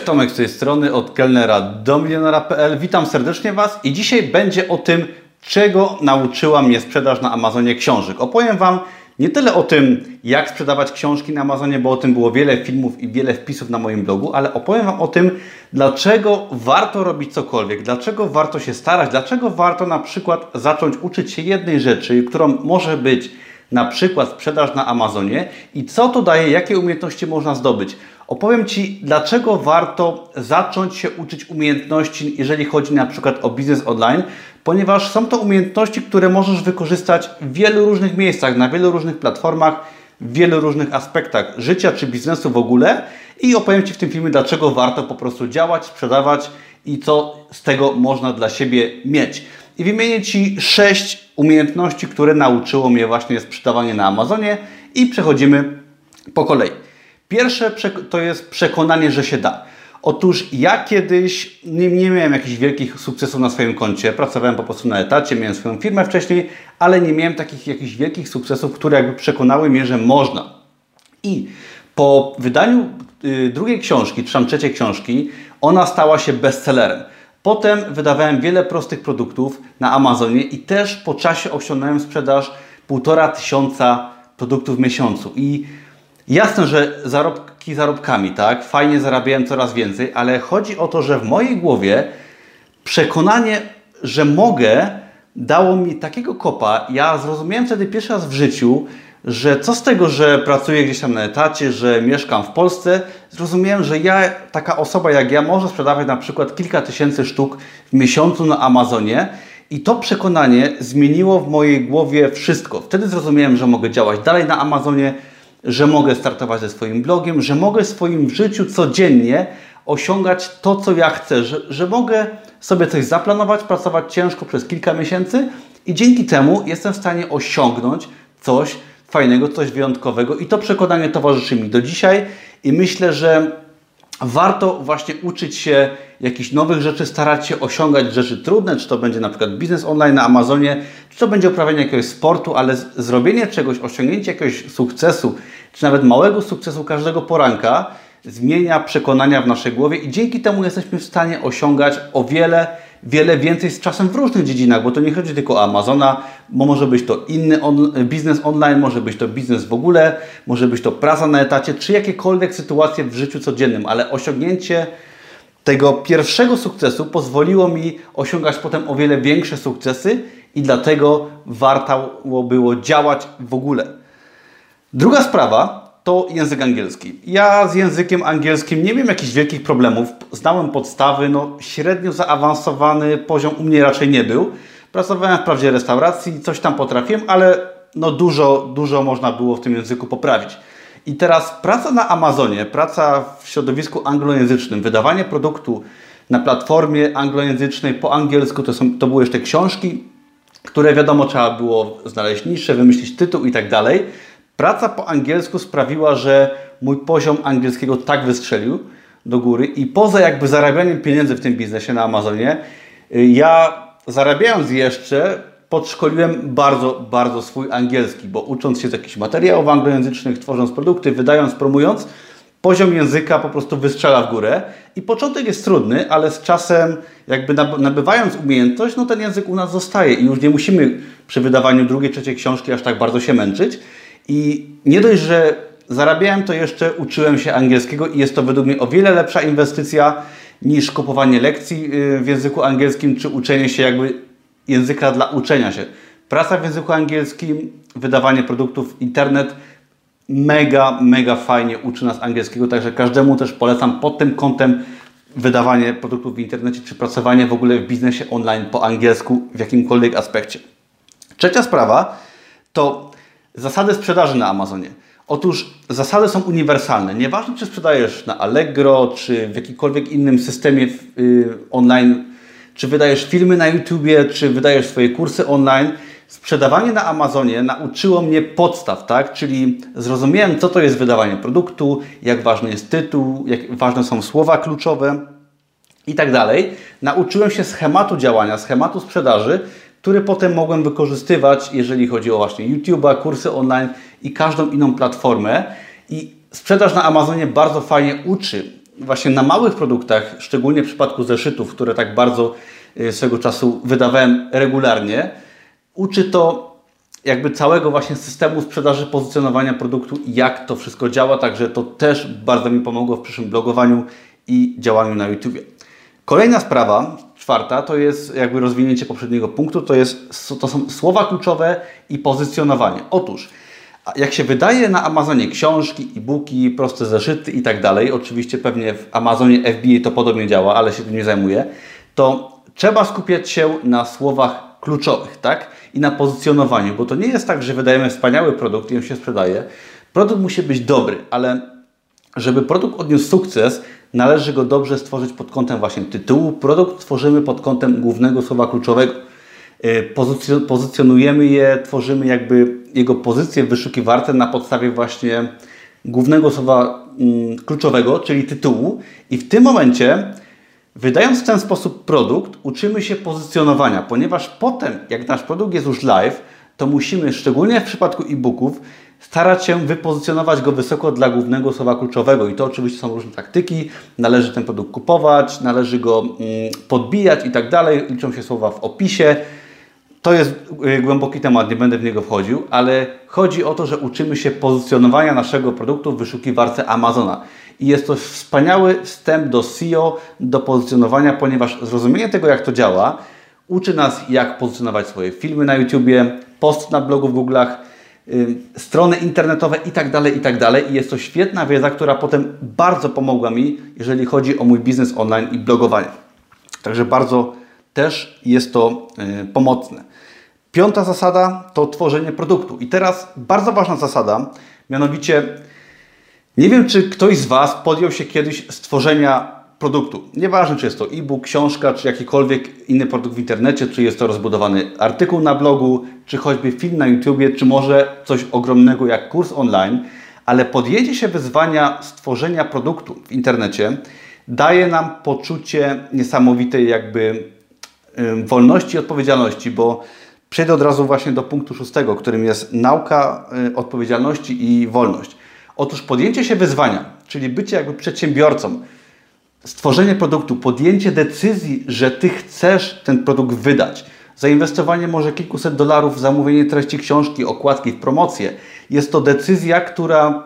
Tomek z tej strony, od kelnera do milionera.pl. Witam serdecznie Was i dzisiaj będzie o tym, czego nauczyła mnie sprzedaż na Amazonie książek. Opowiem Wam nie tyle o tym, jak sprzedawać książki na Amazonie, bo o tym było wiele filmów i wiele wpisów na moim blogu, ale opowiem Wam o tym, dlaczego warto robić cokolwiek, dlaczego warto się starać, dlaczego warto na przykład zacząć uczyć się jednej rzeczy, którą może być na przykład sprzedaż na Amazonie i co to daje, jakie umiejętności można zdobyć. Opowiem Ci, dlaczego warto zacząć się uczyć umiejętności, jeżeli chodzi na przykład o biznes online, ponieważ są to umiejętności, które możesz wykorzystać w wielu różnych miejscach, na wielu różnych platformach, w wielu różnych aspektach życia czy biznesu w ogóle i opowiem Ci w tym filmie, dlaczego warto po prostu działać, sprzedawać i co z tego można dla siebie mieć. I wymienię Ci sześć umiejętności, które nauczyło mnie właśnie sprzedawanie na Amazonie i przechodzimy po kolei. Pierwsze to jest przekonanie, że się da. Otóż ja kiedyś nie, nie, miałem jakichś wielkich sukcesów na swoim koncie. Pracowałem po prostu na etacie, miałem swoją firmę wcześniej, ale nie miałem takich jakichś wielkich sukcesów, które jakby przekonały mnie, że można. I po wydaniu y, drugiej książki, czy tam trzeciej książki, ona stała się bestsellerem. Potem wydawałem wiele prostych produktów na Amazonie i też po czasie osiągnąłem sprzedaż półtora tysiąca produktów w miesiącu. I Jasne, że zarobki zarobkami, tak? Fajnie zarabiałem coraz więcej, ale chodzi o to, że w mojej głowie przekonanie, że mogę, dało mi takiego kopa. Ja zrozumiałem wtedy pierwszy raz w życiu, że co z tego, że pracuję gdzieś tam na etacie, że mieszkam w Polsce, zrozumiałem, że ja, taka osoba jak ja, może sprzedawać na przykład kilka tysięcy sztuk w miesiącu na Amazonie. I to przekonanie zmieniło w mojej głowie wszystko. Wtedy zrozumiałem, że mogę działać dalej na Amazonie, że mogę startować ze swoim blogiem, że mogę w swoim życiu codziennie osiągać to, co ja chcę, że, że mogę sobie coś zaplanować, pracować ciężko przez kilka miesięcy i dzięki temu jestem w stanie osiągnąć coś fajnego, coś wyjątkowego. I to przekonanie towarzyszy mi do dzisiaj. I myślę, że warto właśnie uczyć się jakichś nowych rzeczy, starać się osiągać rzeczy trudne, czy to będzie na przykład biznes online na Amazonie, czy to będzie uprawianie jakiegoś sportu, ale zrobienie czegoś, osiągnięcie jakiegoś sukcesu, czy nawet małego sukcesu każdego poranka zmienia przekonania w naszej głowie i dzięki temu jesteśmy w stanie osiągać o wiele, wiele więcej z czasem w różnych dziedzinach, bo to nie chodzi tylko o Amazona, bo może być to inny on, biznes online, może być to biznes w ogóle, może być to praca na etacie, czy jakiekolwiek sytuacje w życiu codziennym, ale osiągnięcie tego pierwszego sukcesu pozwoliło mi osiągać potem o wiele większe sukcesy i dlatego warto było działać w ogóle. Druga sprawa to język angielski. Ja z językiem angielskim nie miałem jakichś wielkich problemów. Znałem podstawy, no średnio zaawansowany poziom u mnie raczej nie był. Pracowałem wprawdzie w restauracji, coś tam potrafiłem, ale no dużo, dużo można było w tym języku poprawić. I teraz praca na Amazonie, praca w środowisku anglojęzycznym, wydawanie produktu na platformie anglojęzycznej po angielsku, to, są, to były jeszcze książki, które wiadomo trzeba było znaleźć niższe, wymyślić tytuł i tak dalej. Praca po angielsku sprawiła, że mój poziom angielskiego tak wystrzelił do góry i poza jakby zarabianiem pieniędzy w tym biznesie na Amazonie, y, ja zarabiając jeszcze podszkoliłem bardzo, bardzo swój angielski, bo ucząc się z jakichś materiałów anglojęzycznych, tworząc produkty, wydając, promując, poziom języka po prostu wystrzela w górę. I początek jest trudny, ale z czasem jakby nabywając umiejętność, no ten język u nas zostaje i już nie musimy przy wydawaniu drugiej, trzeciej książki aż tak bardzo się męczyć i nie dość, że zarabiałem, to jeszcze uczyłem się angielskiego i jest to według mnie o wiele lepsza inwestycja niż kupowanie lekcji y, w języku angielskim, czy uczenie się jakby języka dla uczenia się. Praca w języku angielskim, wydawanie produktów, internet mega, mega fajnie uczy nas angielskiego, także każdemu też polecam pod tym kątem wydawanie produktów w internecie, czy pracowanie w ogóle w biznesie online po angielsku w jakimkolwiek aspekcie. Trzecia sprawa to zasady sprzedaży na Amazonie. Otóż zasady są uniwersalne. Nieważne, czy sprzedajesz na Allegro, czy w jakimkolwiek innym systemie yy, online czy wydajesz filmy na YouTubie, czy wydajesz swoje kursy online. Sprzedawanie na Amazonie nauczyło mnie podstaw, tak? Czyli zrozumiałem, co to jest wydawanie produktu, jak ważny jest tytuł, jak ważne są słowa kluczowe i tak dalej. Nauczyłem się schematu działania, schematu sprzedaży, który potem mogłem wykorzystywać, jeżeli chodzi o właśnie YouTube'a, kursy online i każdą inną platformę. I sprzedaż na Amazonie bardzo fajnie uczy właśnie na małych produktach, szczególnie w przypadku zeszytów, które tak bardzo y, swego czasu wydawałem regularnie, uczy to jakby całego właśnie systemu sprzedaży, pozycjonowania produktu i jak to wszystko działa, także to też bardzo mi pomogło w przyszłym blogowaniu i działaniu na YouTube. Kolejna sprawa, czwarta, to jest jakby rozwinięcie poprzedniego punktu, to, jest, to są słowa kluczowe i pozycjonowanie. Otóż, jak się wydaje na Amazonie książki, e-booki, proste zeszyty i tak dalej, oczywiście pewnie w Amazonie FBA to podobnie działa, ale się tym nie zajmuję, to trzeba skupiać się na słowach kluczowych, tak? I na pozycjonowaniu, bo to nie jest tak, że wydajemy wspaniały produkt i on się sprzedaje. Produkt musi być dobry, ale żeby produkt odniósł sukces, należy go dobrze stworzyć pod kątem właśnie tytułu. Produkt tworzymy pod kątem głównego słowa kluczowego. E, pozycjonujemy je, tworzymy jakby jego pozycję w na podstawie właśnie głównego słowa mm, kluczowego, czyli tytułu i w tym momencie Wydając w ten sposób produkt, uczymy się pozycjonowania, ponieważ potem, jak nasz produkt jest już live, to musimy, szczególnie w przypadku e-booków, starać się wypozycjonować go wysoko dla głównego słowa kluczowego. I to oczywiście są różne taktyki. Należy ten produkt kupować, należy go mm, podbijać i tak dalej. Liczą się słowa w opisie. To jest y, głęboki temat, nie będę w niego wchodził, ale chodzi o to, że uczymy się pozycjonowania naszego produktu w wyszukiwarce Amazona. I jest to wspaniały wstęp do SEO, do pozycjonowania, ponieważ zrozumienie tego, jak to działa, uczy nas, jak pozycjonować swoje filmy na YouTubie, post na blogu w Google'ach, strony internetowe itd., tak itd. Tak I jest to świetna wiedza, która potem bardzo pomogła mi, jeżeli chodzi o mój biznes online i blogowanie. Także bardzo też jest to yy, pomocne. Piąta zasada to tworzenie produktu. I teraz bardzo ważna zasada, mianowicie nie wiem, czy ktoś z Was podjął się kiedyś stworzenia produktu. Nieważne, czy jest to e-book, książka, czy jakikolwiek inny produkt w internecie, czy jest to rozbudowany artykuł na blogu, czy choćby film na YouTubie, czy może coś ogromnego jak kurs online, ale podjęcie się wyzwania stworzenia produktu w internecie daje nam poczucie niesamowitej jakby wolności i odpowiedzialności, bo przejdę od razu właśnie do punktu szóstego, którym jest nauka y, odpowiedzialności i wolność. Otóż podjęcie się wyzwania, czyli bycie jakby przedsiębiorcą, stworzenie produktu, podjęcie decyzji, że Ty chcesz ten produkt wydać, zainwestowanie może kilkuset dolarów w zamówienie treści książki, okładki, w promocję, jest to decyzja, która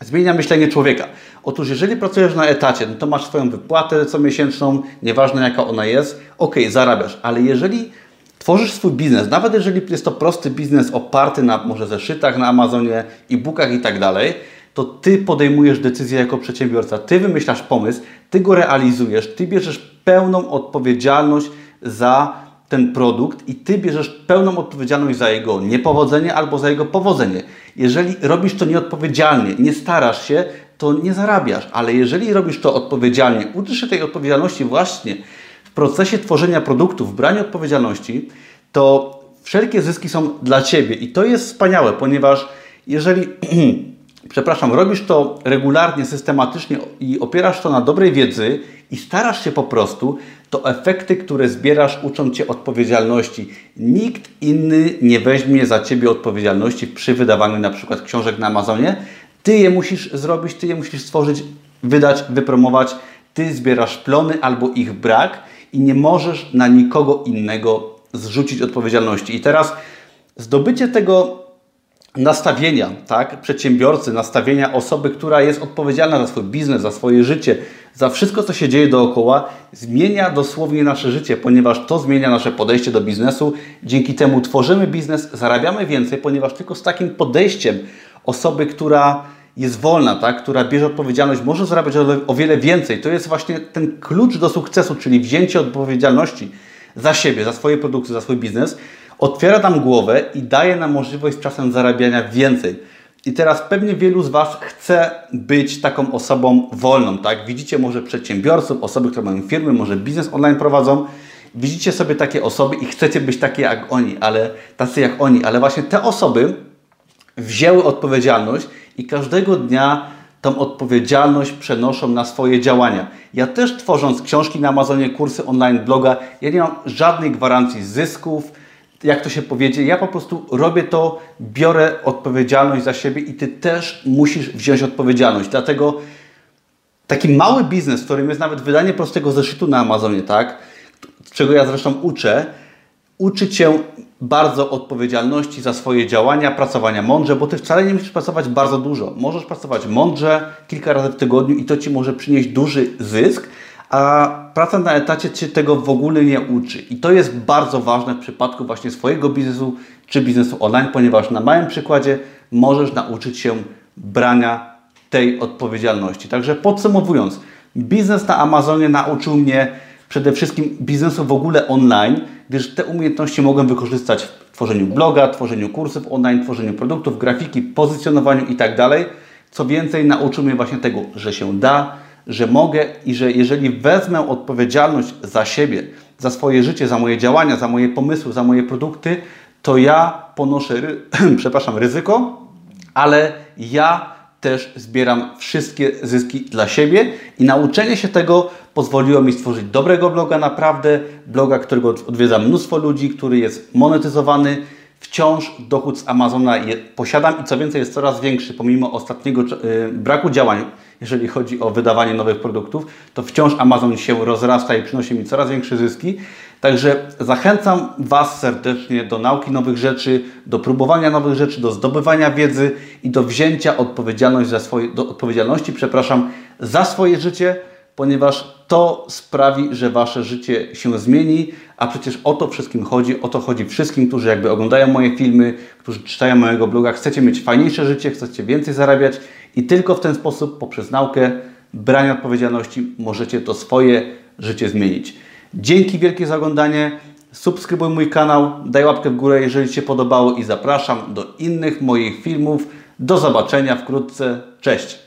zmienia myślenie człowieka. Otóż jeżeli pracujesz na etacie, no to masz swoją wypłatę comiesięczną, nieważne jaka ona jest, ok, zarabiasz, ale jeżeli tworzysz swój biznes, nawet jeżeli jest to prosty biznes oparty na może zeszytach na Amazonie, e-bookach i tak dalej, to Ty podejmujesz decyzję jako przedsiębiorca, Ty wymyślasz pomysł, Ty go realizujesz, Ty bierzesz pełną odpowiedzialność za ten produkt i Ty bierzesz pełną odpowiedzialność za jego niepowodzenie albo za jego powodzenie. Jeżeli robisz to nieodpowiedzialnie, nie starasz się, to nie zarabiasz, ale jeżeli robisz to odpowiedzialnie, uczysz się tej odpowiedzialności właśnie w procesie tworzenia produktu, w braniu odpowiedzialności, to wszelkie zyski są dla Ciebie. I to jest wspaniałe, ponieważ jeżeli przepraszam, robisz to regularnie, systematycznie i opierasz to na dobrej wiedzy i starasz się po prostu, to efekty, które zbierasz, uczą Cię odpowiedzialności. Nikt inny nie weźmie za Ciebie odpowiedzialności przy wydawaniu na przykład książek na Amazonie. Ty je musisz zrobić, Ty je musisz stworzyć, wydać, wypromować. Ty zbierasz plony albo ich brak i nie możesz na nikogo innego zrzucić odpowiedzialności. I teraz zdobycie tego nastawienia tak, przedsiębiorcy, nastawienia osoby, która jest odpowiedzialna za swój biznes, za swoje życie, za wszystko, co się dzieje dookoła, zmienia dosłownie nasze życie, ponieważ to zmienia nasze podejście do biznesu. Dzięki temu tworzymy biznes, zarabiamy więcej, ponieważ tylko z takim podejściem osoby, która jest wolna, tak, która bierze odpowiedzialność, może zarabiać o wiele więcej. To jest właśnie ten klucz do sukcesu, czyli wzięcie odpowiedzialności za siebie, za swoje produkty, za swój biznes otwiera nam głowę i daje nam możliwość czasem zarabiania więcej. I teraz pewnie wielu z Was chce być taką osobą wolną, tak? Widzicie może przedsiębiorców, osoby, które mają firmy, może biznes online prowadzą. Widzicie sobie takie osoby i chcecie być takie jak oni, ale tacy jak oni, ale właśnie te osoby wzięły odpowiedzialność i każdego dnia tą odpowiedzialność przenoszą na swoje działania. Ja też tworząc książki na Amazonie, kursy online, bloga, ja nie mam żadnej gwarancji zysków, jak to się powiedzie, ja po prostu robię to, biorę odpowiedzialność za siebie i Ty też musisz wziąć odpowiedzialność. Dlatego Taki mały biznes, w którym jest nawet wydanie prostego zeszytu na Amazonie, tak? Czego ja zresztą uczę, uczy Cię bardzo odpowiedzialności za swoje działania, pracowania mądrze, bo Ty wcale nie musisz pracować bardzo dużo. Możesz pracować mądrze kilka razy w tygodniu i to Ci może przynieść duży zysk, a praca na etacie Cię tego w ogóle nie uczy. I to jest bardzo ważne w przypadku właśnie swojego biznesu czy biznesu online, ponieważ na małym przykładzie możesz nauczyć się brania tej odpowiedzialności. Także podsumowując, biznes na Amazonie nauczył mnie przede wszystkim biznesu w ogóle online, gdyż te umiejętności mogłem wykorzystać w tworzeniu bloga, tworzeniu kursów online, tworzeniu produktów, grafiki, pozycjonowaniu itd. Tak Co więcej, nauczył mnie właśnie tego, że się da, że mogę i że jeżeli wezmę odpowiedzialność za siebie, za swoje życie, za moje działania, za moje pomysły, za moje produkty, to ja ponoszę, ry przepraszam, ryzyko, ale ja też zbieram wszystkie zyski dla siebie i nauczenie się tego pozwoliło mi stworzyć dobrego bloga, naprawdę bloga, którego odwiedza mnóstwo ludzi, który jest monetyzowany. Wciąż dochód z Amazona je, posiadam i co więcej jest coraz większy pomimo ostatniego yy, braku działań, jeżeli chodzi o wydawanie nowych produktów, to wciąż Amazon się rozrasta i przynosi mi coraz większe zyski. Także zachęcam Was serdecznie do nauki nowych rzeczy, do próbowania nowych rzeczy, do zdobywania wiedzy i do wzięcia odpowiedzialności za swoje, do odpowiedzialności, przepraszam, za swoje życie, ponieważ to sprawi, że Wasze życie się zmieni, a przecież o to wszystkim chodzi, o to chodzi wszystkim, którzy jakby oglądają moje filmy, którzy czytają mojego bloga, chcecie mieć fajniejsze życie, chcecie więcej zarabiać i tylko w ten sposób, poprzez naukę, brania odpowiedzialności, możecie to swoje życie zmienić. Dzięki wielkie za oglądanie. Subskrybuj mój kanał, daj łapkę w górę, jeżeli Ci się podobało i zapraszam do innych moich filmów. Do zobaczenia wkrótce. Cześć!